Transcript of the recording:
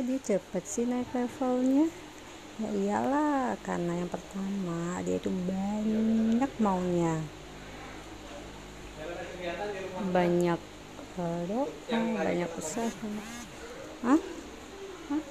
kok dia cepet sih naik levelnya. Ya iyalah karena yang pertama dia itu banyak maunya. Banyak uh, doa banyak usaha. Hah?